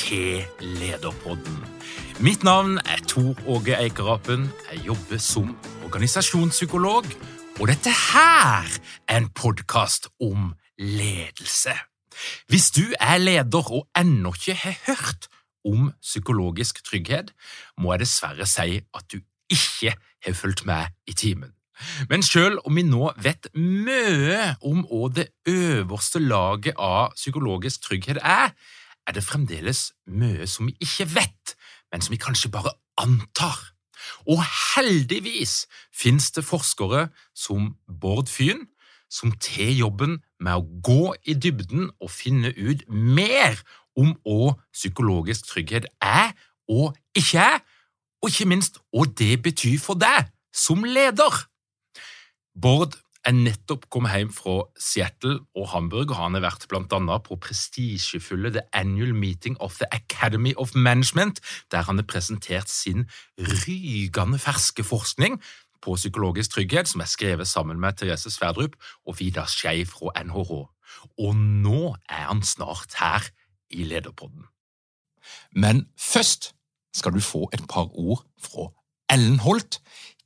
til Lederpodden. Mitt navn er Tor Åge Eikerapen. Jeg jobber som organisasjonspsykolog, og dette her er en podkast om ledelse. Hvis du er leder og ennå ikke har hørt om psykologisk trygghet, må jeg dessverre si at du ikke har fulgt med i timen. Men selv om vi nå vet mye om hva det øverste laget av psykologisk trygghet er, er det fremdeles mye som vi ikke vet, men som vi kanskje bare antar. Og heldigvis finnes det forskere som Bård Fyn, som tar jobben med å gå i dybden og finne ut mer om hva psykologisk trygghet er og ikke er, og ikke minst hva det betyr for deg som leder. Bård er nettopp kommet hjem fra Seattle og Hamburg, og han har vært annet på prestisjefulle The Annual Meeting of the Academy of Management, der han har presentert sin rygende ferske forskning på psykologisk trygghet, som er skrevet sammen med Therese Sverdrup og Vidar Skei fra NHH. Og nå er han snart her i Lederpodden. Men først skal du få et par ord fra Ellen Holt,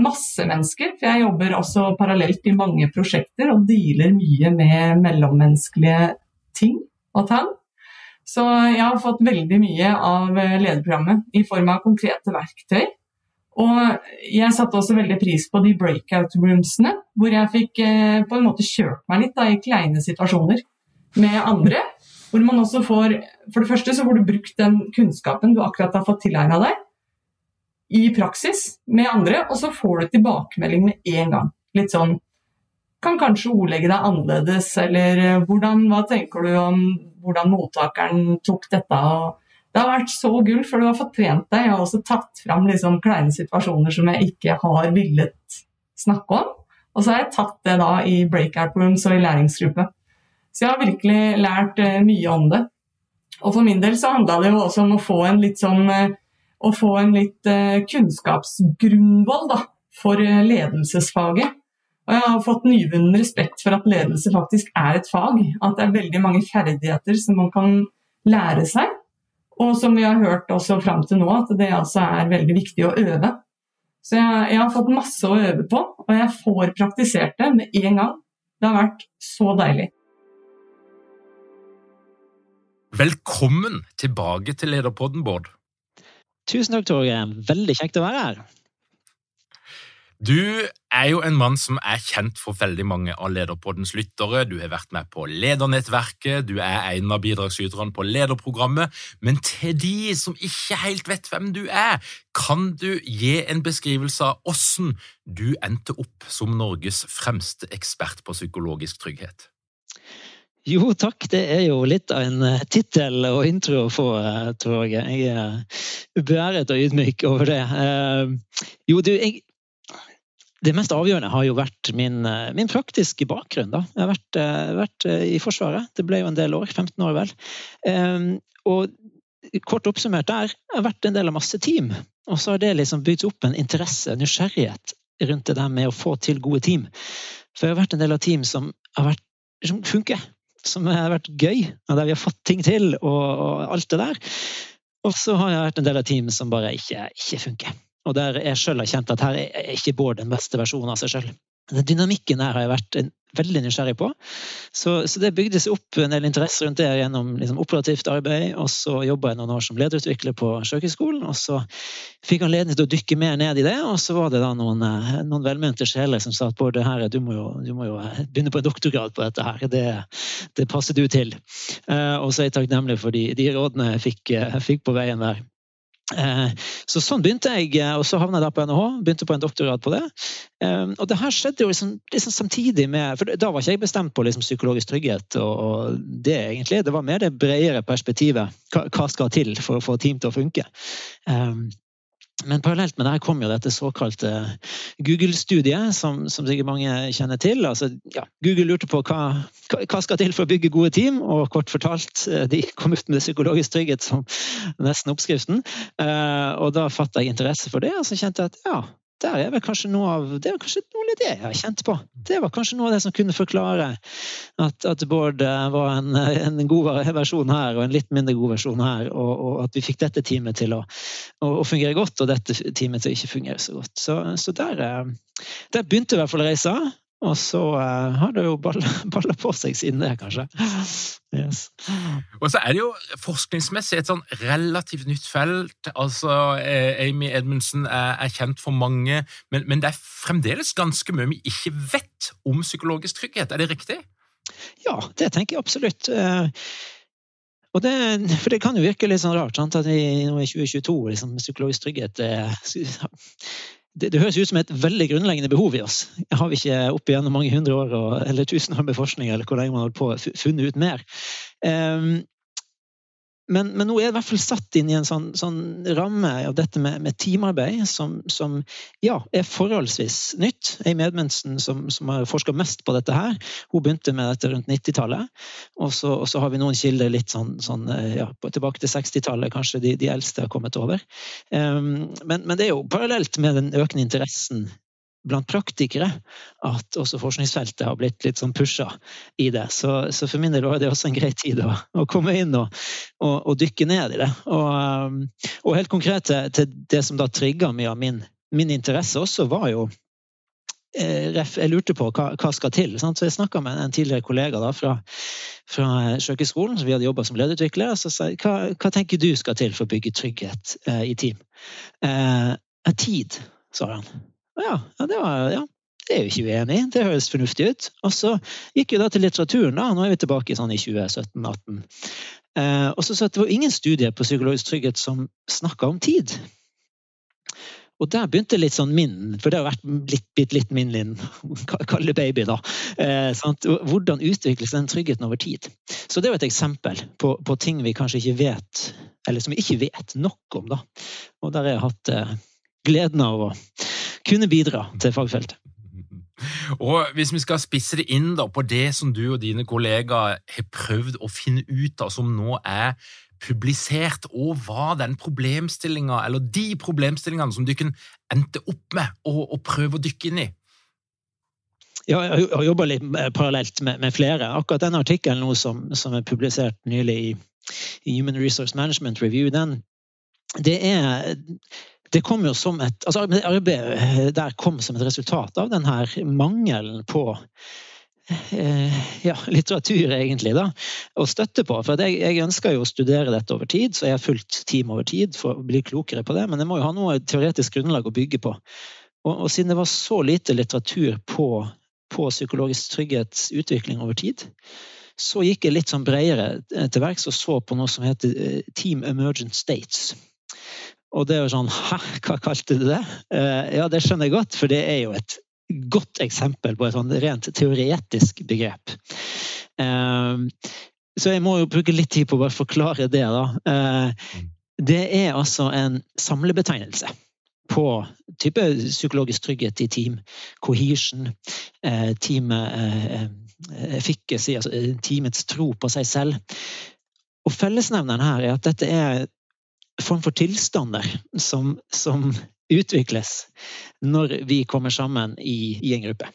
masse mennesker. For jeg jobber også parallelt i mange prosjekter og dealer mye med mellommenneskelige ting og tang. Så jeg har fått veldig mye av lederprogrammet i form av konkrete verktøy. Og jeg satte også veldig pris på de breakout roomsene, hvor jeg fikk eh, på en måte kjørt meg litt da, i kleine situasjoner med andre. Hvor man også får For det første så får du brukt den kunnskapen du akkurat har fått tilegna deg i praksis med andre, og så får du tilbakemelding med en gang. Litt sånn Kan kanskje ordlegge deg annerledes, eller eh, hvordan, hva tenker du om hvordan mottakeren tok dette? det har vært så gull, for du har fått trent deg. Jeg har også tatt fram liksom kleine situasjoner som jeg ikke har villet snakke om. Og så har jeg tatt det da i breakout rooms og i læringsgruppe. Så jeg har virkelig lært eh, mye om det. Og for min del så handla det jo også om å få en litt sånn å få en litt eh, kunnskapsgrunnvoll da, for eh, ledelsesfaget. Og jeg har fått nyvunnen respekt for at ledelse faktisk er et fag. At det er veldig mange ferdigheter som man kan lære seg. Og som vi har hørt også fram til nå, at det altså er veldig viktig å øve. Så jeg, jeg, har fått masse å øve på, og jeg får praktisert det med en gang. Det har vært så deilig. Velkommen tilbake til Lederpodden, Bård. Tusen takk, Torgeir. Veldig kjekt å være her. Du er jo en mann som er kjent for veldig mange av Lederpoddens lyttere. Du har vært med på Ledernettverket, du er en av bidragsyterne på Lederprogrammet. Men til de som ikke helt vet hvem du er, kan du gi en beskrivelse av hvordan du endte opp som Norges fremste ekspert på psykologisk trygghet? Jo, takk. Det er jo litt av en uh, tittel og intro å få, tror jeg. Jeg er beæret og ydmyk over det. Uh, jo, du, jeg, det mest avgjørende har jo vært min, min praktiske bakgrunn. Da. Jeg har vært, vært, i Forsvaret. Det ble jo en del år. 15 år, vel. og kort oppsummert der, jeg har vært en del av masse team. Og så har det liksom bygd opp en interesse, nysgjerrighet, rundt det der med å få til gode team. For jeg har vært en del av team som har vært, som funker som har vært gøy, og der vi har fått ting til og, og alt det der. Og så har jeg vært en del av team som bare ikke, ikke funker. Og der jeg sjøl har kjent at her er ikke Bård den beste versjonen av seg sjøl. Den dynamikken her har jeg vært veldig nysgjerrig på. Så, så, det bygde seg opp en del interesse rundt det gjennom liksom, operativt arbeid. Og så jobba jeg noen år som lederutvikler på Sjøkrigsskolen, og så fikk jeg anledning til å dykke mer ned i det. Og så var det da noen, eh, noen velmente sjeler som sa at Bård, her, du, må jo, du må jo eh, begynne på en doktorgrad på dette her. Det, det passer du til. Uh, og så er jeg takknemlig for de, de rådene jeg fikk, jeg fikk på veien der. Eh, så sånn begynte jeg, eh, og så havna jeg da på NHH. Begynte på en doktorgrad på det. Eh, og det her skjedde jo liksom, liksom samtidig med For da var ikke jeg bestemt på liksom psykologisk trygghet og, og, det, egentlig. Det var mer det bredere perspektivet. Hva, hva skal til for å få team til å funke? Men parallelt med det her kom jo dette såkalte Google-studiet, som, som, sikkert mange kjenner til. Altså, ja, Google lurte på hva, hva skal til for å bygge gode team, og kort fortalt, eh, de kom ut med psykologisk trygghet som nesten oppskriften. Uh, og da fatta jeg interesse for det, og så kjente jeg at ja, der er vel kanskje noe av det var kanskje noe av det jeg har kjent på. Det var kanskje noe av det som kunne forklare at, at Bård eh, var en, en, god versjon her og en litt mindre god versjon her, og, og at vi fikk dette teamet til å, å, å, fungere godt, og dette teamet til å ikke fungere så godt. Så, så der, eh, der, begynte i hvert fall reisa. Og så uh, har det jo balla på seg siden det, kanskje. Yes. Og så er det jo forskningsmessig et sånn relativt nytt felt. Altså, eh, Amy Edmundsen er, er kjent for mange, men, men, det er fremdeles ganske mye vi ikke vet om psykologisk trygghet. Er det riktig? Ja, det tenker jeg absolutt. Uh, og det, for det kan jo virke litt sånn rart sant? at vi nå i 2022 liksom, psykologisk trygghet eh, det, det, høres ut som et veldig grunnleggende behov i oss. Jeg Har ikke opp igjennom mange hundre år eller tusen år med forskning eller hvor lenge man har holdt på, funnet ut mer? Um, men, men, nå er det i hvert fall satt inn i en sånn, sånn ramme av dette med, med teamarbeid som, som, ja, er forholdsvis nytt. Ei Edmundsen, som, som har forska mest på dette her, hun begynte med dette rundt 90-tallet. Og, og, så har vi noen kilder litt sånn, sånn ja, tilbake til 60-tallet, kanskje de, de, eldste har kommet over. Um, men, men, det er jo parallelt med den økende interessen blant praktikere at også forskningsfeltet har blitt litt sånn pusha i det. Så, så, for min del var det også en grei tid å, å komme inn og, og, og, dykke ned i det. Og, um, og helt konkret til, det som da trigga mye av min, min, interesse også, var jo eh, jeg lurte på hva, hva skal til. Sant? Så Jeg snakka med en tidligere kollega da, fra, fra Sjøkrigsskolen, som vi hadde jobba som lederutvikler. Og så sa jeg hva, hva tenker du skal til for å bygge trygghet eh, i team? Eh, tid, sa han. Ja, det, var, ja, det er jo ikke uenig i. Det høres fornuftig ut. Og så gikk vi da til litteraturen. da, Nå er vi tilbake sånn i 2017-2018. Eh, og så sa at det var ingen studie på psykologisk trygghet som snakka om tid. Og der begynte litt sånn min, for det har vært litt, litt, litt min linn, kall det baby, da. Eh, Hvordan utvikles den tryggheten over tid? Så det er jo et eksempel på, på, ting vi kanskje ikke vet, eller som vi ikke vet nok om, da. Og der har jeg hatt eh, gleden av å kunne bidra til fagfeltet. Og Hvis vi skal spisse det inn da, på det som du og dine kollegaer har prøvd å finne ut av, som nå er publisert, og hva den problemstillinga, eller de problemstillingene som dere endte opp med å, å prøve å dykke inn i? Ja, jeg har jobba litt parallelt med, med, flere. Akkurat den artikkelen som, som, er publisert nylig i, i Human Resource Management Review, den, det er det kom jo som et altså Arbeidet eh, der kom som et resultat av den her mangelen på eh, ja, litteratur, egentlig, da, å støtte på. For jeg, jeg, ønsker jo å studere dette over tid, så jeg har fulgt team over tid for å bli klokere på det. Men jeg må jo ha noe teoretisk grunnlag å bygge på. Og, og siden det var så lite litteratur på, på psykologisk trygghetsutvikling over tid, så gikk jeg litt sånn bredere til verks og så på noe som heter eh, Team Emergent States. Og det er jo sånn Hæ, hva kalte du det? Uh, ja, det skjønner jeg godt, for det er jo et godt eksempel på et sånn rent teoretisk begrep. Eh, så jeg må jo bruke litt tid på å bare forklare det, da. Eh, det er altså en samlebetegnelse på type psykologisk trygghet i team, cohesion, teamet teamet efficacy, altså teamets tro på seg selv. Og fellesnevneren her er at dette er form for tilstander som, som utvikles når vi kommer sammen i, i en gruppe.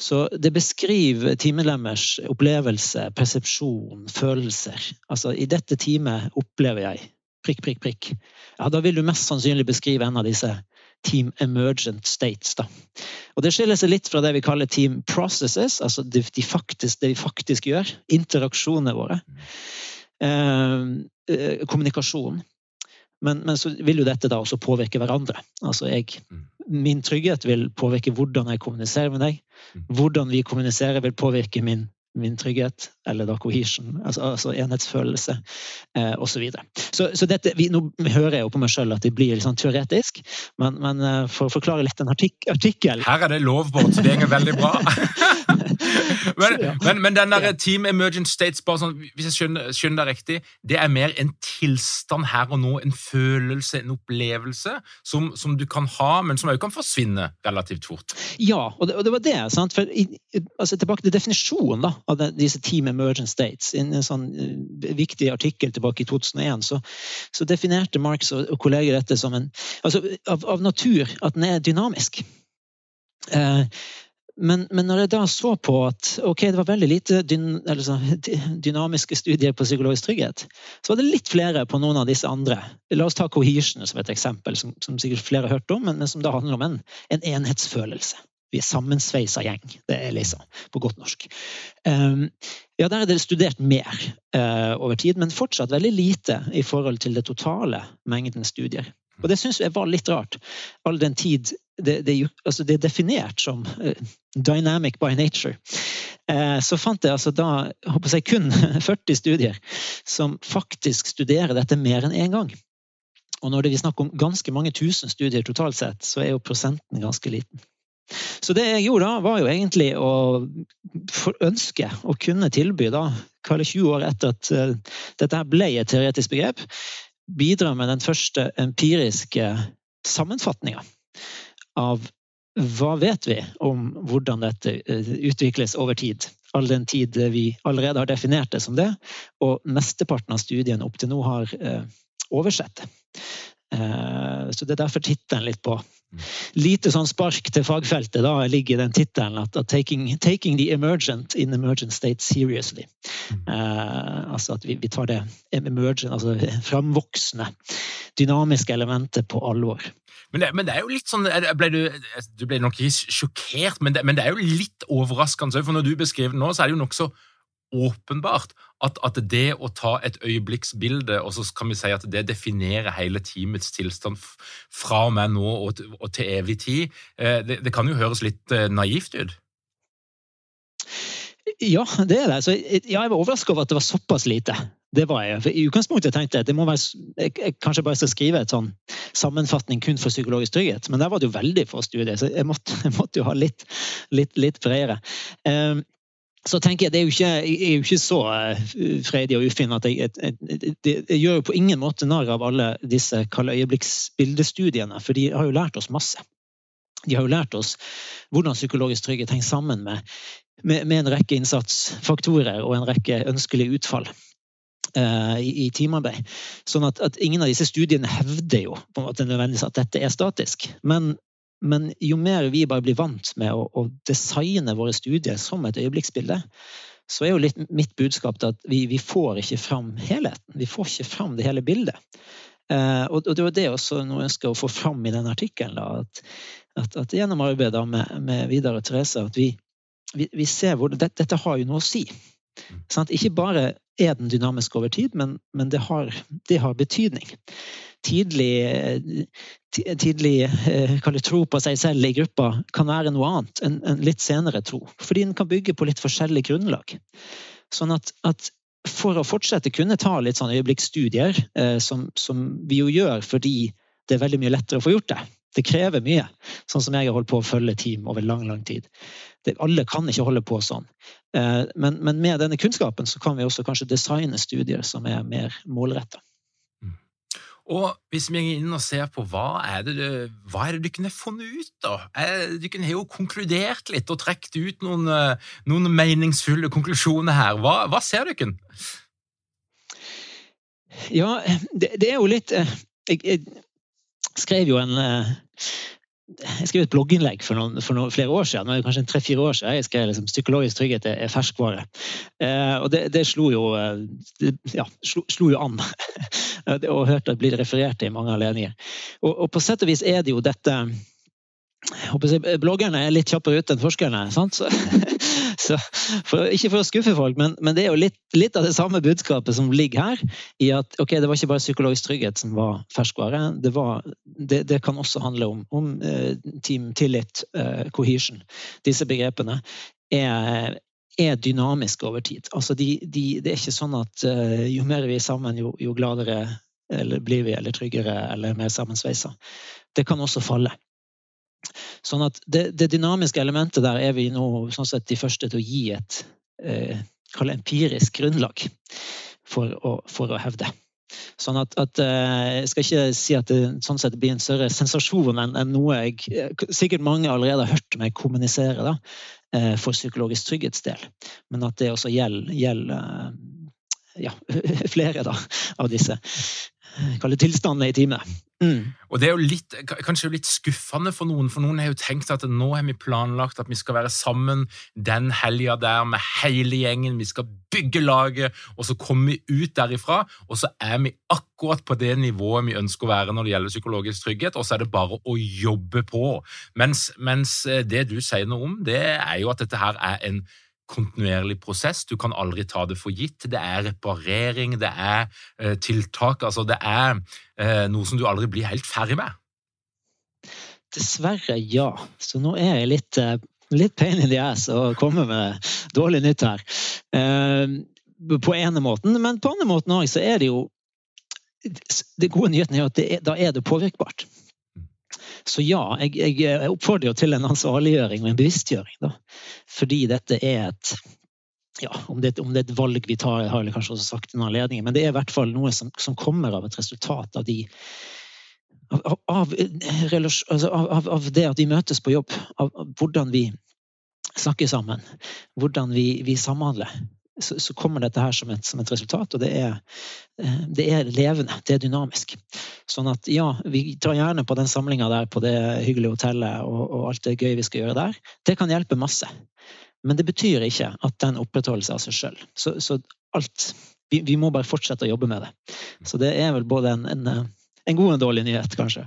Så det beskriver teammedlemmers opplevelse, persepsjon, følelser. Altså, i dette teamet opplever jeg prikk, prikk, prikk. Ja, da vil du mest sannsynlig beskrive en av disse team emergent states. Da. Og det skiller seg litt fra det vi kaller team processes, altså det, de faktisk, det vi faktisk gjør. Interaksjonene våre. Eh, eh, kommunikasjon. Men, men, så vil jo dette da også påvirke hverandre. Altså jeg, mm. min trygghet vil påvirke hvordan jeg kommuniserer med deg. Mm. Hvordan vi kommuniserer, vil påvirke min, min trygghet, eller da cohesion, altså, altså enhetsfølelse, eh, osv. Så, så Så dette, vi, Nå hører jeg jo på meg sjøl at det blir litt sånn teoretisk, men, men eh, for å forklare litt en artik artikkel Her er det lovbåt, så det går veldig bra. men, men, men, den der Team Emergent States, bare sånn, hvis jeg skjønner, skjønner, det riktig, det er mer en tilstand her og nå, en følelse, en opplevelse, som, som du kan ha, men som også kan forsvinne relativt fort. Ja, og det, og det var det. sant? For, altså, tilbake til definisjonen da, av disse Team Emergent States. I en sånn uh, viktig artikkel tilbake i 2001 så, så definerte Marx og, og kolleger dette som en altså, av, av natur at den er dynamisk. Eh, men, men, når jeg da så på at ok, det var veldig lite dyn, så, dynamiske studier på psykologisk trygghet, så var det litt flere på noen av disse andre. La oss ta cohesion som et eksempel, som, som sikkert flere har hørt om, men, men som da handler om en, en enhetsfølelse. Vi er sammensveisa gjeng. Det er liksom på godt norsk. Um, ja, der er det studert mer uh, over tid, men fortsatt veldig lite i forhold til det totale mengden studier. Og det syns jeg var litt rart, all den tid det, det, altså det er definert som uh, dynamic by nature. Uh, så fant jeg altså da håper jeg, kun 40 studier som faktisk studerer dette mer enn én en gang. Og når det vi snakker om ganske mange tusen studier totalt sett, så er jo prosenten ganske liten. Så det jeg gjorde da, var jo egentlig å ønske å kunne tilby, da, kalle 20 år etter at uh, dette ble et teoretisk begrep, bidra med den første empiriske sammenfatninga av hva vet vi om hvordan dette uh, utvikles over tid. All den tid vi allerede har definert det som det, og mesteparten av studien opp til nå har uh, oversett det. Så det er derfor tittelen litt på lite sånn spark til fagfeltet da ligger i den tittelen at, at taking, taking, the emergent in emergent state seriously'. Mm. Eh, altså at vi, vi, tar det emergent, altså framvoksende, dynamiske elementet på alvor. Men det, men det, er jo litt sånn ble du, du, ble nok ikke sjokkert, men det, men det er jo litt overraskende. For når du beskriver det nå, så er det jo nokså åpenbart at, at, det å ta et øyeblikksbilde, og så kan vi si at det definerer hele teamets tilstand fra og med nå og, og til evig tid, eh, det, det, kan jo høres litt eh, naivt ut? Ja, det er det. Så, ja, jeg var overrasket over at det var såpass lite. Det var jeg. For I utgangspunktet tenkte jeg at det må være, jeg kanskje bare skal skrive et sånn sammenfatning kun for psykologisk trygghet, men der var det jo veldig få studier, så jeg måtte, jeg måtte jo ha litt, litt, litt bredere. Um, så tenker jeg, det er jo ikke, jeg er jo ikke så uh, freidig og ufin at jeg, jeg, jeg, jeg, gjør jo på ingen måte narr av alle disse kalde øyeblikksbildestudiene, for de har jo lært oss masse. De har jo lært oss hvordan psykologisk trygghet henger sammen med, med, med en rekke innsatsfaktorer og en rekke ønskelige utfall uh, i, i, teamarbeid. Sånn at, at, ingen av disse studiene hevder jo på en måte nødvendigvis at dette er statisk. Men men jo mer vi bare blir vant med å, å designe våre studier som et øyeblikksbilde, så er jo litt mitt budskap at vi, vi, får ikke fram helheten. Vi får ikke fram det hele bildet. Eh, og, og, det var det også noe jeg ønsker å få fram i den artikkelen. At, at, at, gjennom arbeidet med, med Vidar og Therese at vi, vi, vi ser hvor det, dette har jo noe å si. Sant? Ikke bare er den dynamisk over tid, men, men det, har, det har betydning tidlig, tidlig eh, tro på seg selv i gruppa kan være noe annet enn en litt senere tro. Fordi den kan bygge på litt forskjellig grunnlag. Sånn at, at for å fortsette kunne ta litt sånn øyeblikksstudier, eh, som, som, vi jo gjør fordi det er veldig mye lettere å få gjort det, Det krever mye, sånn som jeg har holdt på å følge team over lang, lang tid. Det, alle kan ikke holde på sånn. Eh, men, men, med denne kunnskapen så kan vi også kanskje designe studier som er mer målretta. Og hvis vi går inn og ser på hva er det, hva er det dere har funnet ut, da? Dere har jo konkludert litt og trukket ut noen, eh, noen, meningsfulle konklusjoner her. Hva, hva ser dere? Ja, det, det, er jo litt eh, jeg, jeg skrev jo en jeg skrev et blogginnlegg for, noen, for noen, flere år siden. Det kanskje tre-fire år siden. Jeg skrev liksom, 'Psykologisk trygghet er ferskvare'. Eh, og det, det, slo jo eh, det, ja, slo, slo, jo an. og hørte at blir referert til i mange anledninger. Og, og, på sett og vis er det jo dette Bloggerne er litt kjappere ute enn forskerne. sant? Så, så for, ikke for å skuffe folk, men, men det er jo litt, litt, av det samme budskapet som ligger her. i at okay, Det var ikke bare psykologisk trygghet som var ferskvare. Det, var, det, det kan også handle om, om uh, team tillit, uh, cohesion. Disse begrepene er, er dynamiske over tid. Altså de, de, det er ikke sånn at uh, jo mer vi er sammen, jo, jo gladere blir vi, eller tryggere eller mer sammensveisa. Det kan også falle. Sånn at det, det, dynamiske elementet der er vi nå sånn sett de første til å gi et eh, empirisk grunnlag for å, for å hevde. Sånn at, at, eh, Jeg skal ikke si at det sånn sett blir en større sensasjon enn, enn noe jeg sikkert mange allerede har hørt meg kommunisere da, eh, for psykologisk trygghets del, Men at det også gjelder, gjelder ja, flere da, av disse tilstandene i teamet. Mm. Og Det er jo litt, kanskje litt skuffende for noen, for noen har jo tenkt at nå har vi planlagt at vi skal være sammen den helga der med hele gjengen, vi skal bygge laget, og så kommer vi ut derifra, og så er vi akkurat på det nivået vi ønsker å være når det gjelder psykologisk trygghet, og så er det bare å jobbe på. Mens, mens eh, det du sier noe om, det er jo at dette her er en kontinuerlig prosess. Du kan aldri ta det for gitt. Det er reparering, det er eh, tiltak. Altså, det er eh, noe som du aldri blir helt ferdig med. Dessverre, ja. Så nå er jeg litt, eh, litt pain in the ass og kommer med dårlig nytt her. På ene måten, men på andre måten òg så er det jo Det gode nyheten er at er, da er det påvirkbart. Så ja, jeg, jeg oppfordrer til en ansvarliggjøring og en bevisstgjøring. Da. Fordi dette er et ja, om det, om det, er et valg vi tar, har jeg kanskje også sagt en anledning, men det er i hvert fall noe som, som kommer av et resultat av de av, av, altså av, av, det at vi møtes på jobb, av, hvordan vi snakker sammen, hvordan vi, vi samhandler så, så, kommer dette her som et, som et resultat, og det er, eh, det er, levende, det er dynamisk. Sånn at ja, vi tar gjerne på den samlinga der på det hyggelige hotellet og, og, alt det gøy vi skal gjøre der. Det kan hjelpe masse. Men det betyr ikke at den opprettholder seg av seg sjøl. Så, så, alt vi, vi, må bare fortsette å jobbe med det. Så det er vel både en, en, en god og en dårlig nyhet, kanskje.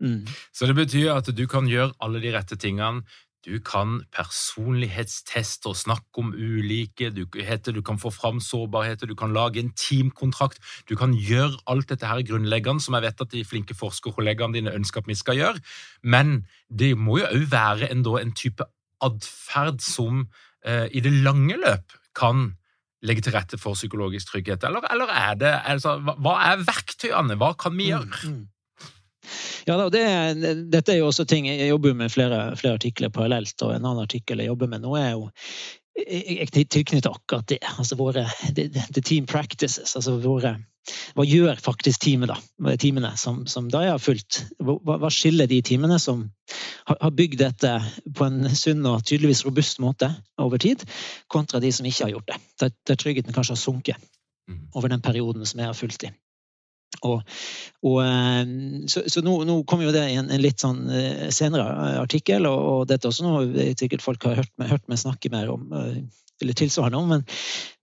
Mm. Mm. Så det betyr at du kan gjøre alle de rette tingene, du kan personlighetsteste og snakke om ulike, du, heter, du kan få fram sårbarheter, du kan lage en teamkontrakt. Du kan gjøre alt dette her grunnleggende, som jeg vet at de flinke forskerkollegaene dine ønsker at vi skal gjøre. Men det må jo òg være en, en, type atferd som eh, i det lange løp kan legge til rette for psykologisk trygghet, eller, eller er det altså, Hva er verktøyene? Hva kan vi mm, gjøre? Mm, mm. Ja, det, dette er jo også ting Jeg jobber med flere, flere artikler parallelt, og en annen artikkel jeg jobber med nå, er jo jeg tilknytter akkurat det. Altså våre the, the team practices. altså våre hva gjør faktisk teamet da, teamene som, som da jeg har fulgt? Hva, hva, skiller de teamene som har bygd dette på en sunn og tydeligvis robust måte over tid, kontra de som ikke har gjort det? Der, der tryggheten kanskje har sunket mm. over den perioden som jeg har fulgt i. Og, og, eh, så, så nå, nå kommer jo det i en, en, litt sånn eh, senere artikkel, og, og dette er også noe sikkert folk har hørt meg, hørt meg snakke mer om, eh, eller tilsvarende om, men,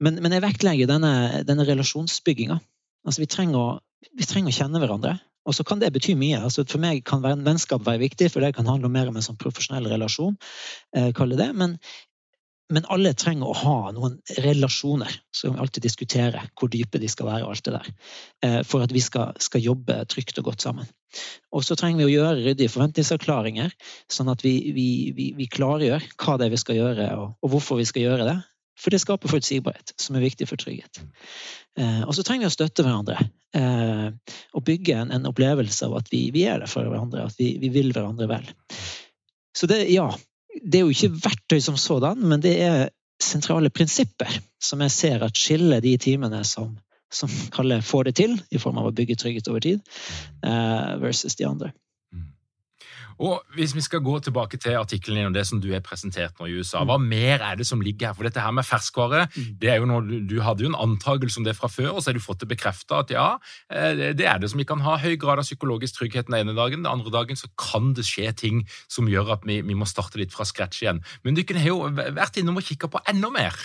men, men jeg vektlegger denne, denne relasjonsbygginga. Altså, vi trenger, å, vi trenger å kjenne hverandre. Og så kan det bety mye. Altså, for meg kan vennskap være viktig, for det kan handle mer om en sånn profesjonell relasjon. Eh, det. Men men alle trenger å ha noen relasjoner. Kan vi alltid diskutere hvor dype de skal være. og alt det der, eh, For at vi skal, skal jobbe trygt og godt sammen. Og så trenger vi å gjøre ryddige forventningsavklaringer, sånn at vi, vi, vi, vi klargjør hva det er vi skal gjøre, og, og, hvorfor vi skal gjøre det. For det skaper forutsigbarhet, som er viktig for trygghet. Eh, og så trenger vi å støtte hverandre. Eh, og bygge en, en, opplevelse av at vi, vi, er der for hverandre, at vi, vi, vil hverandre vel. Så det, ja, det er jo ikke verktøy som sådan, men det er sentrale prinsipper som jeg ser at skiller de timene som, som Kalle 'får det til', i form av å bygge trygghet over tid, eh, versus de andre. Og Hvis vi skal gå tilbake til artikkelen din og det som du er presentert nå i USA, hva mer er det som ligger her? For dette her med ferskvare, mm. det er jo noe, du, du hadde jo en antakelse om det fra før, og så har du fått det bekrefta at ja, eh, det er det som vi kan ha høy grad av psykologisk trygghet den ene dagen. Den andre dagen så kan det skje ting som gjør at vi, vi må starte litt fra scratch igjen. Men dere har jo vært innom og kikka på enda mer.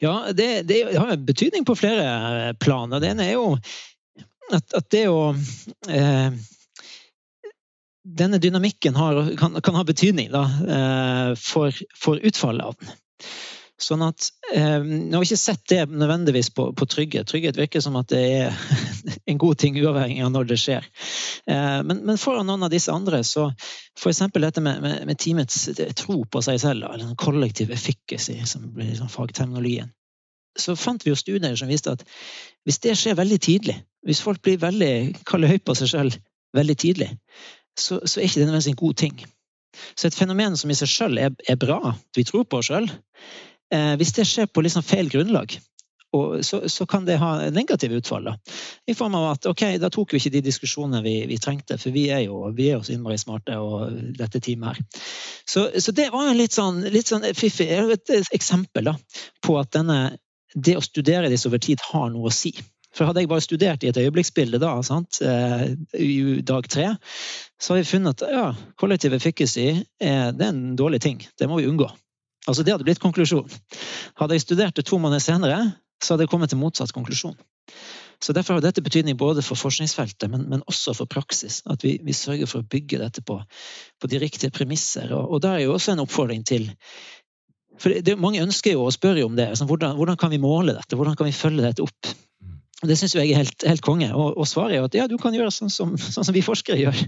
Ja, det, det har betydning på flere planer. Det ene er jo at, at det å eh, denne dynamikken har, kan, kan, ha betydning da, eh, for, for, utfallet av den. Sånn at, eh, Nå har vi ikke sett det nødvendigvis på, på, trygghet. Trygghet virker som at det er en god ting uavhengig av når det skjer. Eh, men, men foran noen av disse andre, så f.eks. dette med, med, med, teamets tro på seg selv, eller den kollektive efficacy, som blir liksom fagterminologien, så fant vi jo studier som viste at hvis det skjer veldig tidlig, hvis folk blir veldig kaller høyt på seg selv veldig tidlig, så, så er ikke det nødvendigvis en god ting. Så et fenomen som i seg sjøl er, er, bra, vi tror på oss sjøl, eh, hvis det skjer på liksom feil grunnlag, så, så, kan det ha negative utfall. Da. I form av at ok, da tok vi ikke de diskusjonene vi, vi trengte, for vi er jo vi er så innmari smarte og dette teamet her. Så, så, det var jo litt sånn, litt sånn fiffig et eksempel da, på at denne, det å studere disse over tid har noe å si. For hadde jeg bare studert i et øyeblikksbilde da, sant, eh, i dag tre, så har vi funnet at ja, kollektiv efficacy er, det er en dårlig ting. Det må vi unngå. Altså Det hadde blitt konklusjonen. Hadde jeg studert det to måneder senere, så hadde jeg kommet til motsatt konklusjon. Så Derfor har dette betydning både for forskningsfeltet, men, men også for praksis. At vi, vi, sørger for å bygge dette på, på de riktige premisser. Og, og der er jo også en oppfordring til for det, Mange ønsker jo og spør jo om det. Sånn, hvordan, hvordan, kan vi måle dette? Hvordan kan vi følge dette opp? Det syns jeg er helt, helt konge. Og, og, svaret er at ja, du kan gjøre sånn som, sånn som vi forskere gjør.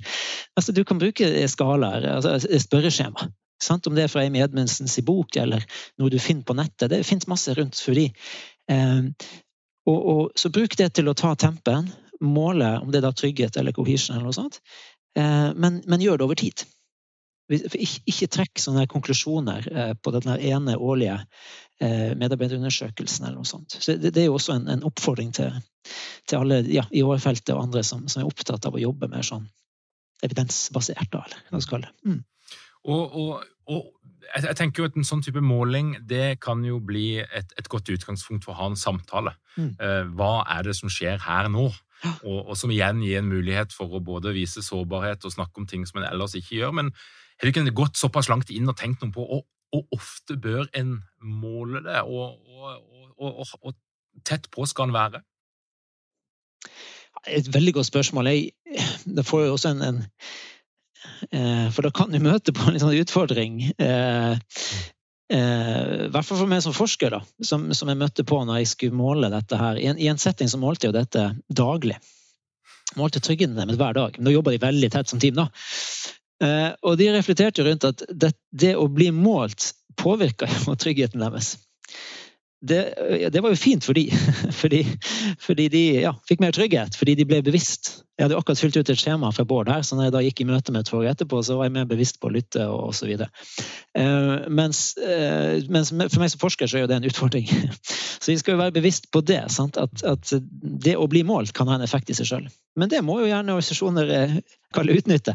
Altså, du kan bruke skalaer, altså spørreskjema. Sant? Om det er fra Amy Edmundsens bok eller noe du finner på nettet. Det finnes masse rundt fordi. Eh, og, og, så bruk det til å ta tempen, måle om det er da trygghet eller cohesion eller noe sånt. Eh, men, men, gjør det over tid. Ikke, ikke trekk sånne konklusjoner eh, på den ene årlige medarbeiderundersøkelsen eller noe sånt. Så det, det er jo også en, en oppfordring til, til alle ja, i HR-feltet og andre som, som, er opptatt av å jobbe mer sånn evidensbasert, da, eller hva skal det. Mm. Og, og, og, jeg tenker jo at En sånn type måling det kan jo bli et, et godt utgangspunkt for å ha en samtale. Mm. Eh, hva er det som skjer her nå? Og, og, som igjen gir en mulighet for å både vise sårbarhet og snakke om ting som en ellers ikke gjør. Men har du ikke gått såpass langt inn og tenkt noe på å og ofte bør en måle det, og, og, og, og tett på skal en være? Et veldig godt spørsmål. Jeg, det får jo også en, en eh, For da kan du møte på en sånn utfordring. Eh, eh, I hvert fall for meg som forsker, da, som, som, jeg møtte på når jeg skulle måle dette her. I en, i en setting så målte jeg dette daglig. Målte tryggheten deres hver dag. Da jobba de veldig tett som team. da. Eh, og de reflekterte rundt at det, det å bli målt påvirka tryggheten deres. Det, det, var jo fint for de, fordi, fordi de ja, fikk mer trygghet, fordi de ble bevisst. Jeg hadde akkurat fylt ut et skjema fra Bård her, så når jeg da gikk i møte med toget etterpå, så var jeg mer bevisst på å lytte og osv. Uh, mens, uh, mens for meg som forsker så er jo det en utfordring. Så vi skal jo være bevisst på det. At, at, det å bli målt kan ha en effekt i seg sjøl. Men det må jo gjerne organisasjoner kalle utnytte.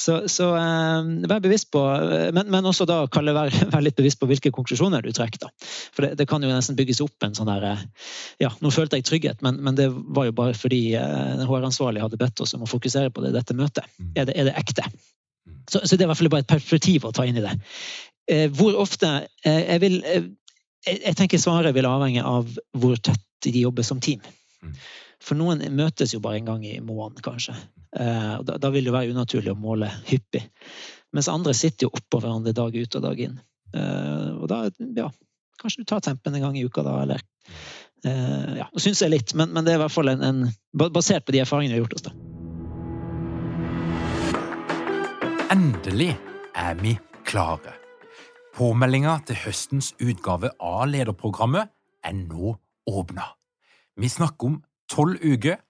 Så, så eh, vær bevisst på men, men også da kalle vær, vær, litt bevisst på hvilke konklusjoner du trekker. da. For det, det, kan jo nesten bygges opp en sånn der Ja, nå følte jeg trygghet, men, men det var jo bare fordi den HR-ansvarlige hadde bedt oss om å fokusere på det i dette møtet. Mm. Er det, er det ekte? Mm. Så, så, det er i hvert fall bare et perspektiv å ta inn i det. Hvor ofte Jeg vil jeg tenker svaret vil avhenge av hvor tett de jobber som team. For noen møtes jo bare en gang i måneden, kanskje. Eh, da, da vil det være unaturlig å måle hyppig. Mens andre sitter jo oppå hverandre dag ut og dag inn. Eh, og da, ja, kanskje du tar tempen en gang i uka, da, eller eh, Ja, syns jeg litt, men, men, det er i hvert fall en, en, basert på de erfaringene vi har gjort oss, da. Endelig er vi klare. Påmeldinga til høstens utgave av lederprogrammet er nå åpna. Vi snakker om tolv uker,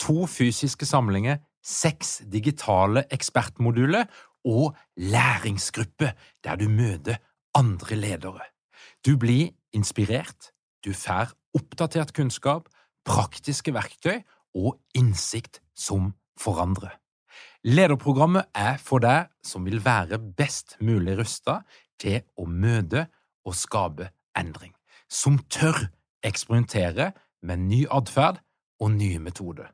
to fysiske samlinger, seks digitale ekspertmoduler og læringsgruppe der du møter andre ledere. Du blir inspirert, du får oppdatert kunnskap, praktiske verktøy og innsikt som forandrer. Lederprogrammet er for deg som vil være best mulig rusta til å møte og skape endring, som tør eksperimentere med ny atferd og nye metoder.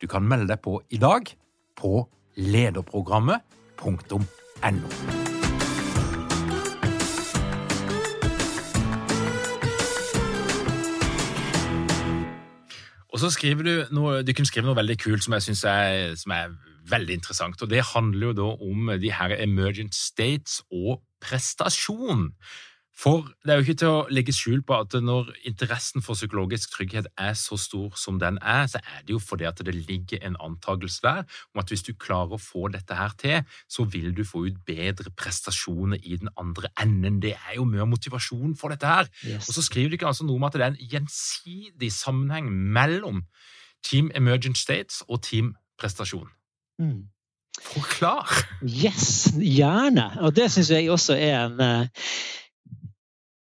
Du kan melde deg på i dag på lederprogrammet.no. Og så skriver du noe, du kunne skrive noe veldig kult som jeg syns er, er, veldig interessant. og Det handler jo da om de her emergent states og prestasjon. For det er jo ikke til å legge skjul på at når interessen for psykologisk trygghet er så stor som den er, så er det jo fordi at det ligger en antakelse der om at hvis du klarer å få dette her til, så vil du få ut bedre prestasjoner i den andre enden. Det er jo mye motivasjon for dette her. Yes. Og så skriver du ikke altså noe om at det er en gjensidig sammenheng mellom Team Emergent States og Team Prestasjon. Mm. Forklar! Yes, gjerne. Og det syns jeg også er en uh,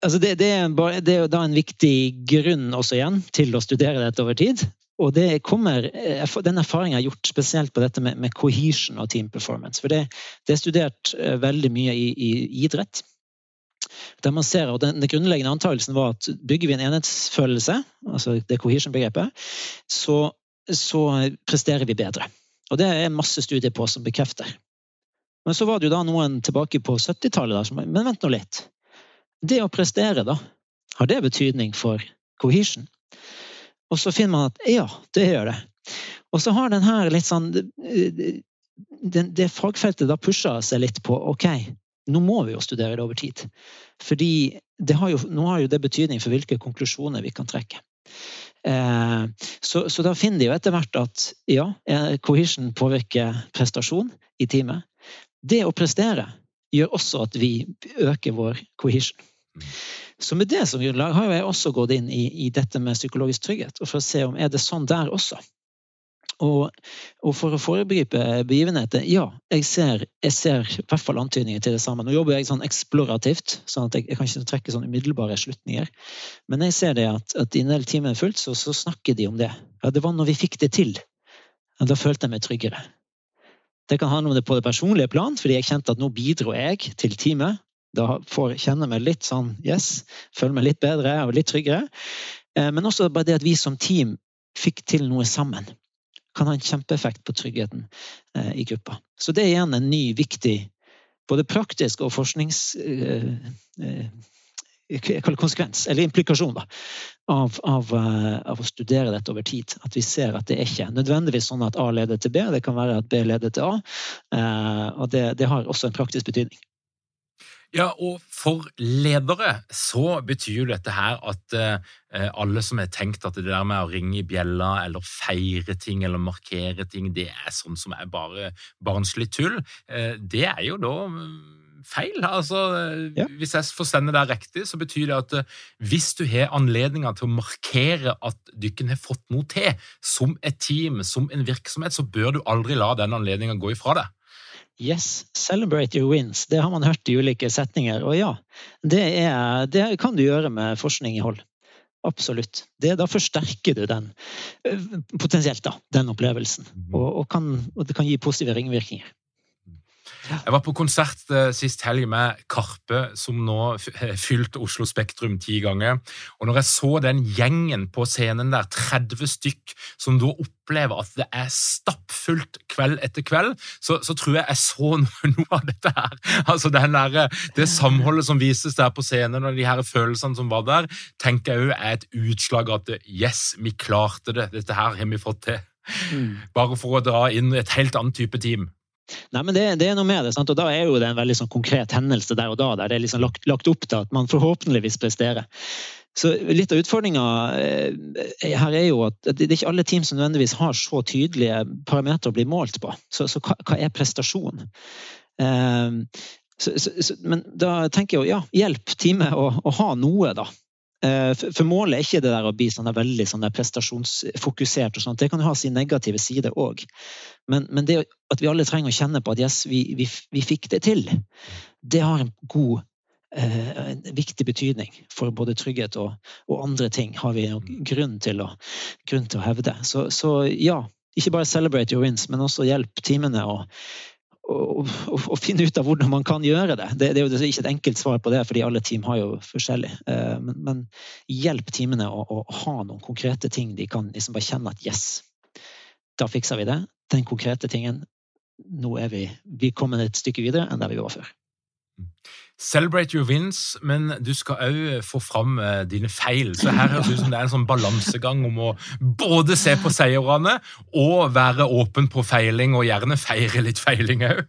altså det, det, er en, det, er da en viktig grunn også igjen til å studere dette over tid. Og det kommer, eh, Den erfaringen jeg har gjort spesielt på dette med, med cohesion og team performance. For det, det er studert eh, veldig mye i, i, idrett. Der man ser, og den, den grunnleggende antakelsen var at bygger vi en enhetsfølelse, altså det cohesion-begrepet, så, så, presterer vi bedre. Og det er masse studier på som bekrefter. Men så var det jo da noen tilbake på 70-tallet som Men vent nå litt det å prestere, da, har det betydning for cohesion? Og så finner man at ja, det gjør det. Og så har den her litt sånn det, det fagfeltet da pusha seg litt på ok, nå må vi jo studere det over tid. Fordi har jo, nå har jo det betydning for hvilke konklusjoner vi kan trekke. Eh, så, så, da finner de jo etter hvert at ja, eh, cohesion påvirker prestasjon i teamet. Det å prestere gjør også at vi øker vår cohesion. Så med det som grunnlag har jeg også gått inn i, i, dette med psykologisk trygghet, og for å se om er det sånn der også. Og, og for å foregripe begivenheter, ja, jeg ser, jeg ser i hvert fall antydninger til det samme. Nå jobber jeg sånn eksplorativt, sånn at jeg, jeg kan ikke trekke sånn umiddelbare slutninger. Men jeg ser det at, at i en del timer fullt, så, så, snakker de om det. Ja, det var når vi fikk det til. Ja, da følte jeg meg tryggere. Det kan handle om det på det personlige plan, fordi jeg kjente at nå bidro jeg til teamet. Da får kjenne meg litt sånn yes, føle meg litt bedre og litt tryggere. Eh, men også bare det at vi som team fikk til noe sammen, kan ha en kjempeeffekt på tryggheten eh, i gruppa. Så det er igjen en ny, viktig både praktisk og forsknings... Eh, konsekvens, eller implikasjon, da, av, av, av, å studere dette over tid. At vi ser at det er ikke nødvendigvis sånn at A leder til B, det kan være at B leder til A. Og det, det har også en praktisk betydning. Ja, og for ledere så betyr jo dette her at eh, alle som har tenkt at det der med å ringe i bjella eller feire ting eller markere ting, det er sånn som er bare barnslig tull, eh, det er jo da mm, feil. Altså, ja. Hvis jeg forstender det riktig, så betyr det at eh, hvis du har anledninger til å markere at dere har fått noe til, som et team, som en virksomhet, så bør du aldri la den anledninga gå ifra deg. Yes, celebrate your wins. Det har man hørt i ulike setninger. Og ja, det, er, det kan du gjøre med forskning i hold. Absolutt. Det, da forsterker du den, potensielt da, den opplevelsen. Mhm. Og, og, kan, og, det kan gi positive ringvirkninger. Jeg var på konsert eh, sist helg med Karpe, som nå f- fylte Oslo Spektrum ti ganger. Og når jeg så den gjengen på scenen der, 30 stykk, som da opplever at det er stappfullt kveld etter kveld, så, så tror jeg jeg så noe, noe av dette her. Altså den der, Det samholdet som vises der på scenen, og de her følelsene som var der, tenker jeg òg er et utslag av at yes, vi klarte det. Dette her har vi fått til. Bare for å dra inn et helt annet type team. Nei, men det, det er noe med det, sant? og da er jo det en veldig sånn konkret hendelse der og da, der det er liksom lagt, lagt opp til at man forhåpentligvis presterer. Så litt av utfordringa her er jo at det er ikke alle team som nødvendigvis har så tydelige parametere å bli målt på. Så, så hva, hva er prestasjon? Um, så, så, men da tenker jeg jo ja, hjelp teamet å, å ha noe, da. Eh, For målet er ikke det der å bli sånn veldig sånn prestasjonsfokusert. og sånt. Det kan jo ha sin negative side òg. Men, men det at vi alle trenger å kjenne på at yes, vi, vi, vi fikk det til, det har en god eh, en viktig betydning for både trygghet og, og andre ting. har vi grunn til å, grunn til å hevde. Så, så ja, ikke bare celebrate your wins, men også hjelp teamene å og, å, å, finne ut av hvordan man kan gjøre det. det. Det er jo ikke et enkelt svar på det, fordi alle team har jo forskjellig. Eh, Men, men hjelp teamene å, å ha noen konkrete ting de kan liksom bare kjenne at yes, da fikser vi det. Den konkrete tingen. Nå er vi, vi kommet et stykke videre enn der vi var før. Celebrate your wins, men du skal òg få fram eh, dine feil. Så her høres det ut som det er en sånn balansegang om å både se på seirene og være åpen på feiling, og gjerne feire litt feiling òg.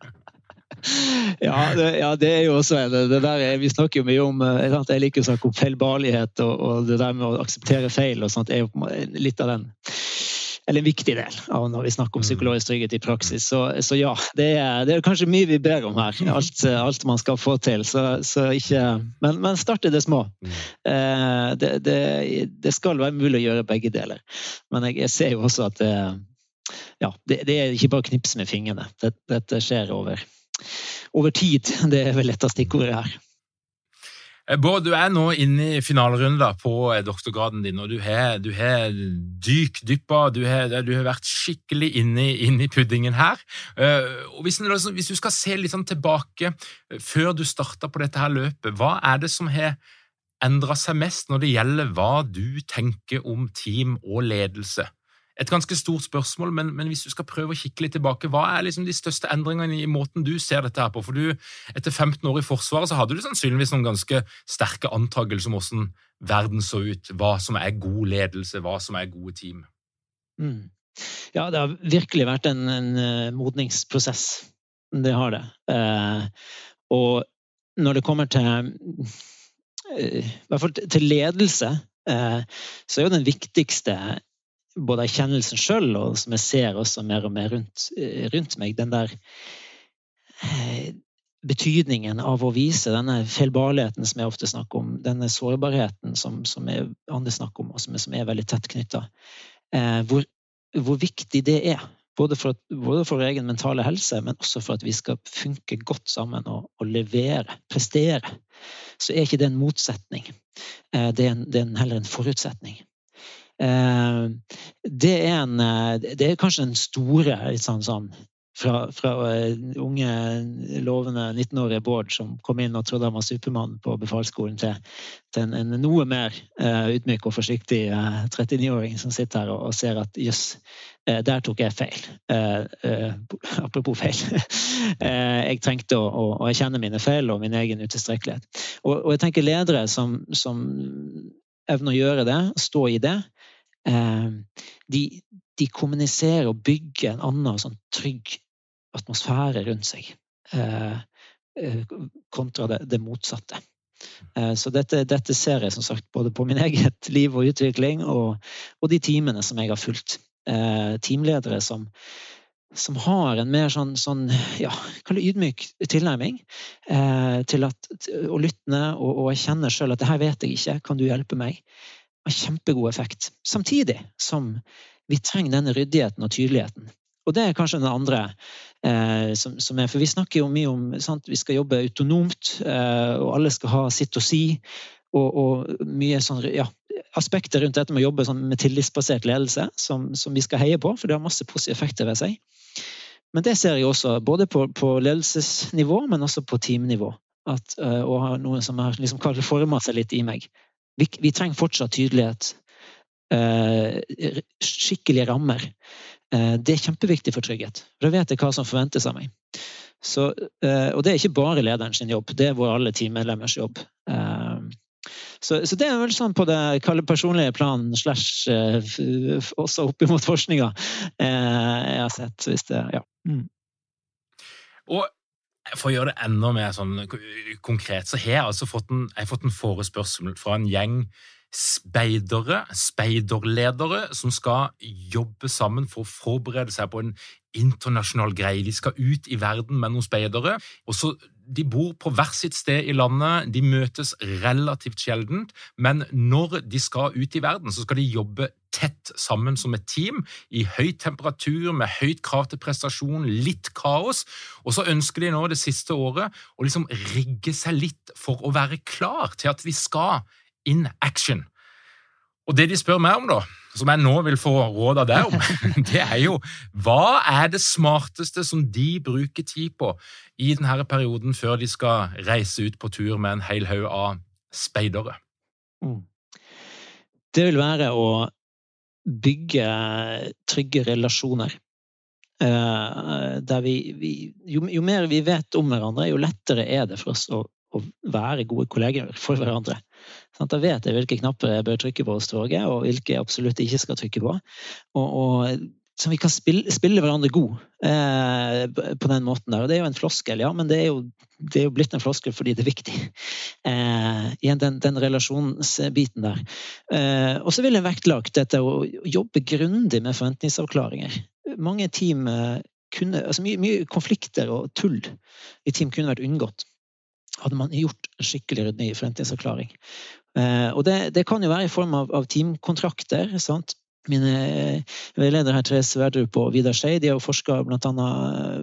Ja ja, det er jo også det, det er- Vi snakker jo mye om eh. Jeg liker å snakke om feilbarlighet, og, og det der med å akseptere feil og sånt er jo litt av den eller en viktig del av når vi snakker om psykologisk trygghet i praksis. Så, så ja, det er, det er kanskje mye vi ber om her. Alt, alt man skal få til. Så, så ikke, men, men start i det små. Eh, det, det, det skal være mulig å gjøre begge deler. Men jeg, jeg ser jo også at det, ja, det, det er ikke bare å knipse med fingrene. Dette, dette skjer over, over tid. Det er vel et av stikkordene her. Eh, Bård, du er nå inne i finalerunden på eh, doktorgraden din, og du har, du har dykdyppa, du har, du har vært skikkelig inne, i- puddingen her. Eh, hvis, du- hvis du skal se litt sånn tilbake, før du starta på dette her løpet, hva er det som har endra seg mest når det gjelder hva du tenker om team og ledelse? Et ganske stort spørsmål, men, men hvis du skal prøve å kikke litt tilbake, hva er liksom de største endringene i måten du ser dette her på? For du, etter 15 år i Forsvaret så hadde du sannsynligvis noen ganske sterke antakelser om hvordan verden så ut, hva som er god ledelse, hva som er gode team. Mm. Ja, det har virkelig vært en, en eh, modningsprosess. Det har det. Eh, og når det kommer til eh, I hvert fall til ledelse, eh, så er jo den viktigste både erkjennelsen sjøl, og som jeg ser også mer og mer rundt, eh, rundt meg, den der eh, betydningen av å vise denne feilbarligheten som jeg ofte snakker om, denne sårbarheten som, som jeg, andre snakker om, og som som er veldig tett knytta. Eh, hvor, hvor viktig det er. Både for, både for egen mentale helse, men også for at vi skal funke godt sammen og, og levere, prestere. Så er ikke det en motsetning. Eh, det, er en, det er heller en forutsetning. Eh, det er, en, eh, det er kanskje den store sånn, sånn fra, fra eh, unge, lovende 19-årige Bård som kom inn og trodde han var Supermann på befalsskolen, til, til en, en noe mer uh, ydmyk og forsiktig uh, 39-åring som sitter her og, og ser at jøss, uh, der tok jeg feil. Apropos feil. Jeg trengte å, å, å erkjenne mine feil og min egen utilstrekkelighet. Og, og jeg tenker ledere som, som evner å gjøre det, stå i det, de, de kommuniserer og bygger en annen sånn trygg atmosfære rundt seg. Eh, eh, kontra det, det motsatte. Eh, så dette, dette ser jeg som sagt både på min eget liv og utvikling, og, og de teamene som jeg har fulgt. Teamledere som, som har en mer sånn, sånn ja, ydmyk tilnærming eh, til at, og lyttende og, og erkjenner sjøl at det her vet jeg ikke, kan du hjelpe meg? Har kjempegod effekt. Samtidig som vi trenger denne ryddigheten og tydeligheten. Og det er kanskje den andre eh, som, som, er For vi snakker jo mye om sant? vi skal jobbe autonomt, eh, og alle skal ha sitt å si. Og, og mye sånn, ja, aspekter rundt dette med å jobbe sånn, med tillitsbasert ledelse som, som, vi skal heie på, for det har masse positive effekter ved seg. men det ser jeg også både på, på ledelsesnivå, men også på teamnivå. At, og har noe som har liksom forma seg litt i meg. Vi, vi trenger fortsatt tydelighet. skikkelige rammer. det er kjempeviktig for trygghet. Da vet jeg hva som forventes av meg. Så, og det er ikke bare lederen sin jobb, det er vår alle teammedlemmers jobb. Så, så, det er vel sånn på det personlige planen slash også opp imot forskninga jeg har sett. Hvis det, ja. Mm. Og for å gjøre det enda mer sånn konkret, så har jeg altså fått en, jeg fått en forespørsel fra en gjeng speidere, speiderledere, som skal jobbe sammen for å forberede seg på en internasjonal greie. De skal ut i verden med noen speidere. og så de bor på hvert sitt sted i landet, de møtes relativt sjeldent, men når de skal ut i verden, så skal de jobbe tett sammen som et team, i høy temperatur, med høyt krav til prestasjon, litt kaos. Og så ønsker de nå det siste året å liksom rigge seg litt for å være klar til at vi skal in action. Og det de spør meg om, da, som jeg nå vil få råd av deg om, det er jo hva er det smarteste som de bruker tid på i denne perioden før de skal reise ut på tur med en hel haug av speidere? Mm. Det vil være å bygge trygge relasjoner. Eh, der vi, vi jo, jo, mer vi vet om hverandre, jo lettere er det for oss å, å være gode kolleger for hverandre. Da vet jeg hvilke knapper jeg bør trykke på hos Torge, og hvilke jeg absolutt ikke skal trykke på. Og, og så vi kan spille, spille hverandre god eh, på den måten der. Og det er jo en floskel, ja, men det er jo, det er jo blitt en floskel fordi det er viktig. Eh, igjen den, den relasjonsbiten der. Eh, og så vil jeg vektlagt dette å jobbe grundig med forventningsavklaringer. Mange team eh, kunne, altså mye, mye konflikter og tull i team kunne vært unngått hadde man gjort en skikkelig ryddig forventningsavklaring. Eh, og det, det, kan jo være i form av, av teamkontrakter. sant? Mine eh, veiledere her, Therese Sverdrup og Vidar Skei, de har forska bl.a.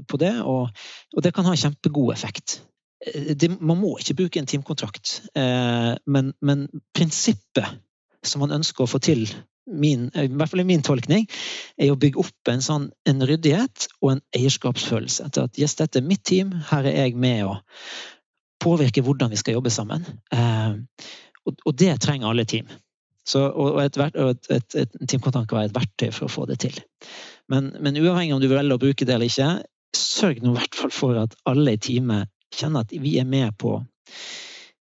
på det, og, og, det kan ha kjempegod effekt. Eh, det, man må ikke bruke en teamkontrakt, men, men prinsippet som man ønsker å få til Min, i hvert fall i min tolkning, er å bygge opp en sånn en ryddighet og en eierskapsfølelse. Til at yes, dette er mitt team, her er jeg med å påvirke hvordan vi skal jobbe sammen. Eh, og det trenger alle team. Så, og et, et, et, et teamkontant kan være et verktøy for å få det til. Men, men uavhengig om du velger å bruke det eller ikke, sørg nå i hvert fall for at alle i teamet kjenner at vi er med på,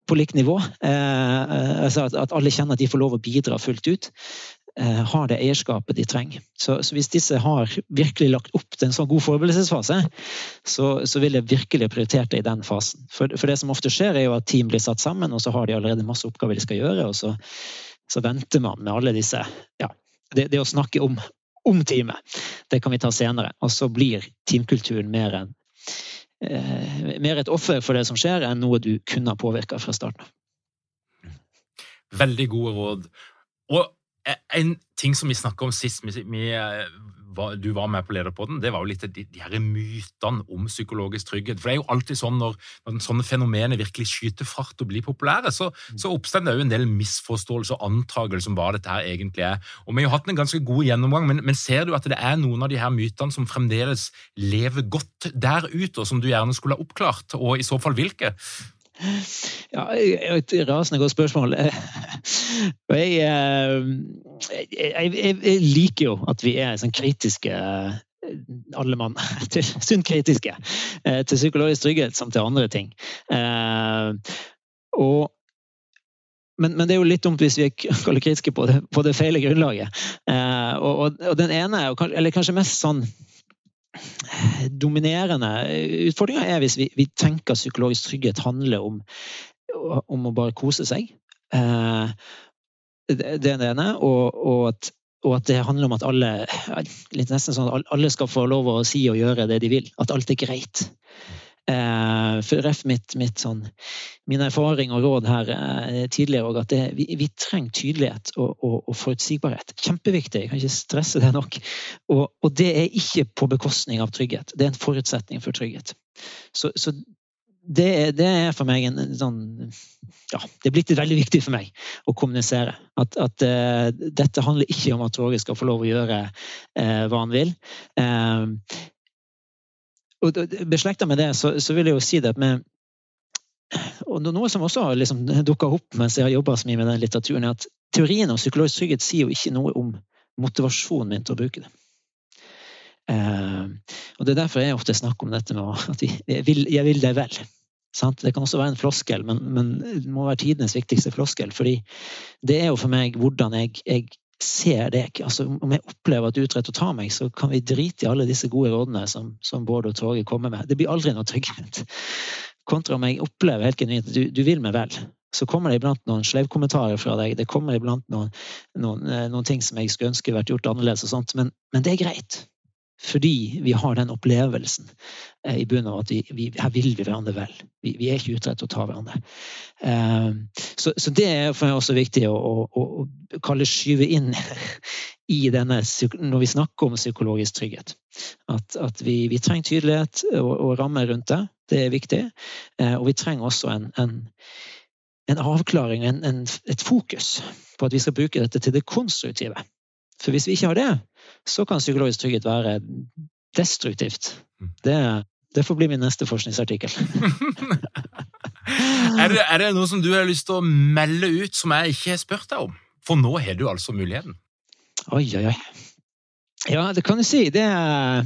på likt nivå. Eh, altså at, at, alle kjenner at de får lov å bidra fullt ut. Eh, har det eierskapet de trenger. Så, så, hvis disse har virkelig lagt opp til en sånn god forberedelsesfase, så, så vil jeg virkelig prioritert det i den fasen. For, for, det som ofte skjer, er jo at team blir satt sammen, og så har de allerede masse oppgaver de skal gjøre, og så, så venter man med alle disse Ja, det, det å snakke om, om teamet, det kan vi ta senere. Og så blir teamkulturen mer en eh, mer et offer for det som skjer, enn noe du kunne ha påvirka fra starten av. Veldig gode råd. Og en ting som vi snakka om sist vi, vi, du var med på Lederpodden, det var jo litt de, de her mytene om psykologisk trygghet. For det er jo alltid sånn når, når sånne fenomener virkelig skyter fart og blir populære, så, mm. så oppstår det jo en del misforståelser og antakelser om hva dette her egentlig er. Og Vi har jo hatt en ganske god gjennomgang, men, men, ser du at det er noen av de her mytene som fremdeles lever godt der ute, og som du gjerne skulle ha oppklart, og i så fall hvilke? Ja, et rasende godt spørsmål. Eh, jeg, jeg, jeg, liker jo at vi er sånn kritiske alle mann sunt kritiske eh, til psykologisk trygghet som til andre ting. Eh, og, men, men, det er jo litt dumt hvis vi er kritiske på det, på det feile grunnlaget. Og, og, og, den ene, eller kanskje mest sånn dominerende utfordringa er hvis vi, vi, tenker psykologisk trygghet handler om, om å bare kose seg. Eh, det er det ene. Og, og, at, og, at, det handler om at alle litt nesten sånn at alle skal få lov å si og gjøre det de vil. At alt er greit. Eh, ref mitt, mitt sånn, min erfaring og råd her eh, tidligere òg, at det, vi, vi, trenger tydelighet og, og, og, forutsigbarhet. Kjempeviktig, jeg kan ikke stresse det nok. Og, og, det er ikke på bekostning av trygghet. Det er en forutsetning for trygghet. Så, så det, det, er for meg en, sånn ja, Det er blitt veldig viktig for meg å kommunisere. At, at uh, dette handler ikke om at Roger skal få lov å gjøre uh, hva han vil. Uh, og Beslekta med det, så, så, vil jeg jo si det med og Noe som også har liksom dukka opp mens jeg har jobba så mye med den litteraturen, er at teorien om psykologisk trygghet sier jo ikke noe om motivasjonen min til å bruke det. Eh, og Det er derfor jeg ofte snakker om dette med at jeg vil, jeg vil deg vel. Sant? Det kan også være en floskel, men, men, det må være tidenes viktigste floskel. fordi det er jo for meg hvordan jeg, jeg ser deg. Altså, om jeg opplever at du utrett og tar meg, så kan vi drite i alle disse gode rådene som, som Bård og Torge kommer med. Det blir aldri noe trygghet. Kontra om jeg opplever helt genuint at du, du vil meg vel. Så kommer det iblant noen sleivkommentarer fra deg. Det kommer iblant noen, noen, eh, noen, ting som jeg skulle ønske vært gjort annerledes, og sånt, men, men det er greit. Fordi vi har den opplevelsen eh, i bunnen av at vi, vi, her vil vi hverandre vel. Vi, vi, er ikke ute etter å ta hverandre. Eh, så, så, det er for meg også viktig å, å, å kalle skyve inn i denne når vi snakker om psykologisk trygghet. At, at vi, vi, trenger tydelighet og, og rammer rundt det. Det er viktig. Eh, og vi trenger også en, en, en avklaring, en, et fokus på at vi skal bruke dette til det konstruktive. For hvis vi ikke har det, så kan psykologisk trygghet være destruktivt. Mm. Det, det får bli min neste forskningsartikkel. er, det, er, det, noe som du har lyst til å melde ut som jeg ikke har spurt deg om? For nå har du altså muligheten. Oi, oi, oi. Ja, det kan du si. Det er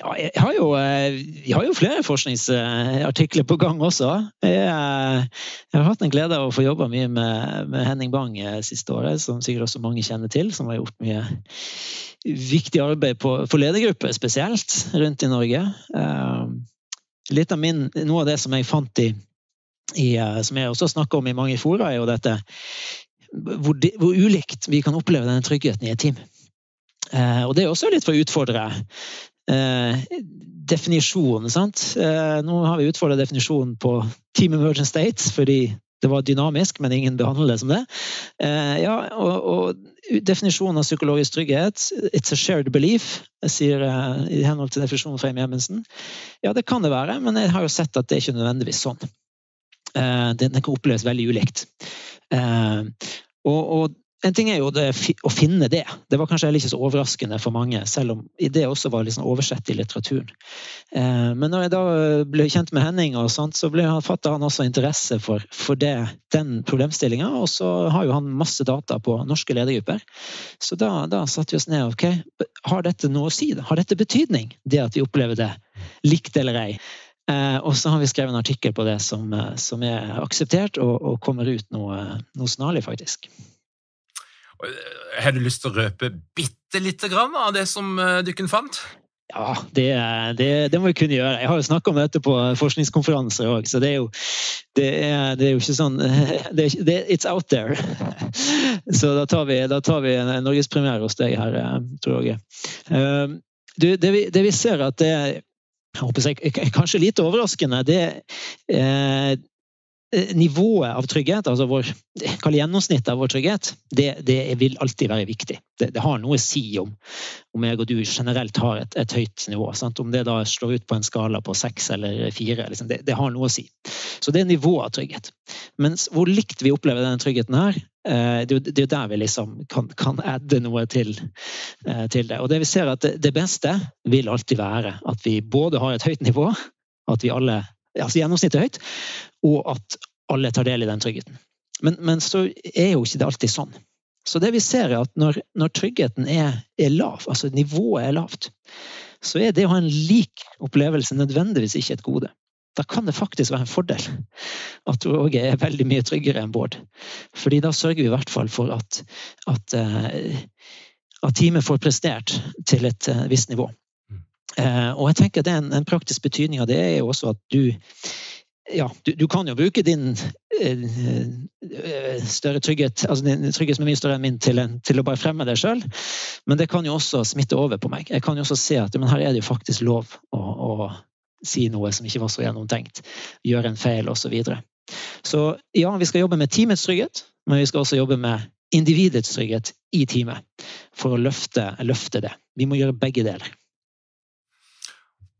ja, jeg har, jo, eh, jeg har jo flere forskningsartikler på gang også. Jeg, eh, jeg har hatt en glede av å få jobba mye med, med, Henning Bang eh, siste året, som sikkert også mange kjenner til. Som har gjort mye viktig arbeid på, for ledergrupper spesielt rundt i Norge. Litt av min, noe av det som jeg fant i, i Som jeg også snakker om i mange fora, er jo dette hvor, de, hvor ulikt vi kan oppleve denne tryggheten i et team. og Det er også litt for å utfordre eh, definisjon. Sant? Eh, nå har vi utfordra definisjonen på Team Emergent States fordi det var dynamisk, men ingen behandler det som det. Eh, ja, og, og definisjonen av psykologisk trygghet It's a shared belief, sier eh, i henhold til definisjonen fra Amy Ebbinson. Ja, det kan det være, men jeg har jo sett at det er ikke nødvendigvis sånn. Eh, den kan oppleves veldig ulikt. Eh, og, og en ting er jo det, å finne det. Det var kanskje heller ikke så overraskende for mange, selv om det også var liksom oversett i litteraturen. Eh, men når jeg da ble kjent med Henning, og sånt, så ble han, fatta han også interesse for, for det, den problemstillinga. Og så har jo han masse data på norske ledergrupper. Så da, da satte vi oss ned. ok, Har dette noe å si? Har dette betydning, det at vi opplever det? Likt eller ei? Eh, og så har vi skrevet en artikkel på det som, eh, som er akseptert, og, og kommer ut noe, noe snarlig, faktisk. Har du lyst til å røpe bitte lite grann av det som eh, dere fant? Ja, det, det, det, må vi kunne gjøre. Jeg har jo snakka om dette på forskningskonferanser òg, så det er, jo, det, er, det er, jo ikke sånn It's out there. Så da tar vi, da tar vi norgespremiere hos deg her, eh, tror jeg. Eh, du, det, vi, det vi ser at det er jeg håper jeg, kanskje lite overraskende, det, Eh, nivået av trygghet, altså vår, gjennomsnittet av vår trygghet, det, det, vil alltid være viktig. Det, det, har noe å si om, om jeg og du generelt har et, et høyt nivå. Sant? Om det da slår ut på en skala på seks eller fire, liksom, det, det, har noe å si. Så det er nivået av trygghet. Mens hvor likt vi opplever denne tryggheten her, eh, det, er jo der vi liksom kan, kan adde noe til, eh, til, det. Og det vi ser at det, beste vil alltid være at vi både har et høyt nivå, at vi alle altså gjennomsnittet høyt, og at alle tar del i den tryggheten. Men, men, så er jo ikke det alltid sånn. Så det vi ser er at når, når tryggheten er, er, lav, altså nivået er lavt, så er det å ha en lik opplevelse nødvendigvis ikke et gode. Da kan det faktisk være en fordel at Åge er veldig mye tryggere enn Bård. Fordi da sørger vi i hvert fall for at, at, uh, at teamet får prestert til et uh, visst nivå. Uh, og jeg tenker at en, en praktisk betydning av det er jo også at du ja, du, du, kan jo bruke din eh, større trygghet, altså din trygghet som er mye større enn min, til, til å bare fremme deg sjøl. Men det kan jo også smitte over på meg. Jeg kan jo også se at her er det jo faktisk lov å, å si noe som ikke var så gjennomtenkt. Gjøre en feil osv. Så, videre. så ja, vi skal jobbe med teamets trygghet, men vi skal også jobbe med individets trygghet i teamet for å løfte, løfte det. Vi må gjøre begge deler.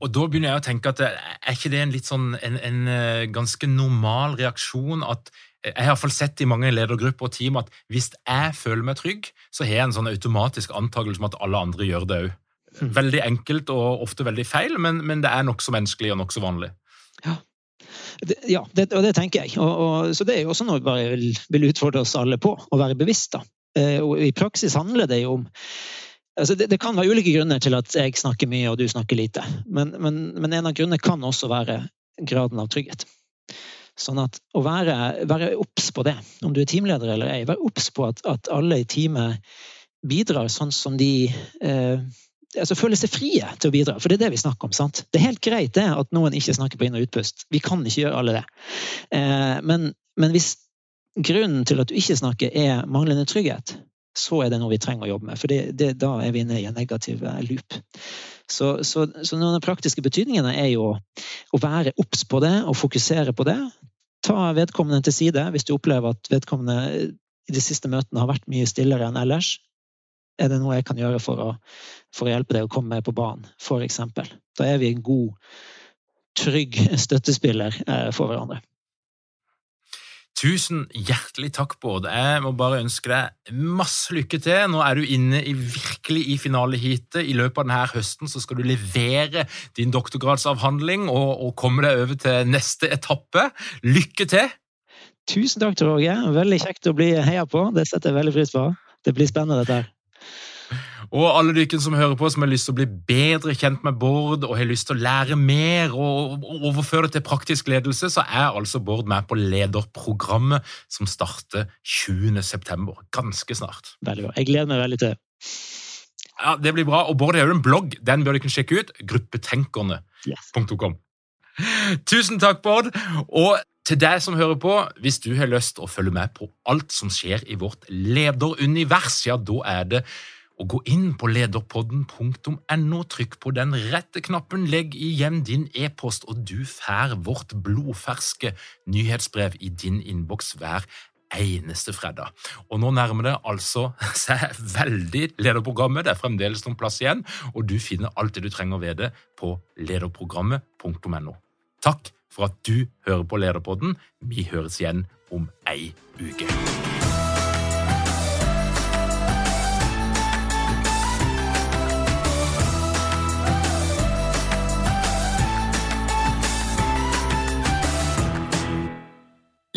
Og da begynner jeg å tenke at er ikke det en litt sånn en, en eh, ganske normal reaksjon at jeg har iallfall sett i mange ledergrupper og team at hvis jeg føler meg trygg, så har jeg en sånn automatisk antakelse om at alle andre gjør det òg. Mm. Veldig enkelt og ofte veldig feil, men, men det er nokså menneskelig og nokså vanlig. Det, ja, det, og det tenker jeg. Og, og, så det er jo også noe vi bare vil, vil utfordre oss alle på, å være bevisst. da. Eh, og I praksis handler det jo om altså det, det, kan være ulike grunner til at jeg snakker mye og du snakker lite. Men, men, men en av grunnene kan også være graden av trygghet. Sånn at å være obs på det, om du er teamleder eller ei, være obs på at, at, alle i teamet bidrar sånn som de eh, altså føle seg frie til å bidra. For det er det vi snakker om. sant? Det er helt greit det at noen ikke snakker på inn- og utpust. Vi kan ikke gjøre alle det. Eh, men, men, hvis grunnen til at du ikke snakker er manglende trygghet, så er det noe vi trenger å jobbe med. For det, det, da er vi inne i en negativ eh, loop. Så, så, så noen av de praktiske betydningene er jo å være obs på det og fokusere på det. Ta vedkommende til side hvis du opplever at vedkommende i de siste møtene har vært mye stillere enn ellers. Er det noe jeg kan gjøre for å, for å hjelpe deg å komme på banen, f.eks.? Da er vi en god, trygg støttespiller eh, for hverandre. Tusen hjertelig takk, Bård. Jeg må bare ønske deg masse lykke til. Nå er du inne i, virkelig i finaleheatet. I løpet av denne høsten så skal du levere din doktorgradsavhandling og, og komme deg over til neste etappe. Lykke til! Tusen takk, Roger. Veldig kjekt å bli heia på. Det setter jeg veldig pris på. Det blir spennende, dette her. Og alle dere som hører på, som har lyst til å bli bedre kjent med Bård og har lyst til å lære mer og overføre det til praktisk ledelse, så er altså Bård med på lederprogrammet som starter 20.9. Ganske snart. Veldig bra. Jeg gleder meg veldig til det. Ja, Det blir bra. Og Bård har jo en blogg. Den bør dere sjekke ut. Gruppetenkerne.com. Yes. Tusen takk, Bård. Og til deg som hører på, hvis du har lyst til å følge med på alt som skjer i vårt lederunivers, ja, da er det å gå inn på lederpodden.no, trykk på den rette knappen, legg igjen din e-post, og du får vårt blodferske nyhetsbrev i din innboks hver eneste fredag. Og nå nærmer det altså seg veldig lederprogrammet. Det er fremdeles noen plass igjen, og du finner alt det du trenger å vite på lederprogrammet.no. Takk for at du hører på Lederpodden. Vi høres igjen om ei uke.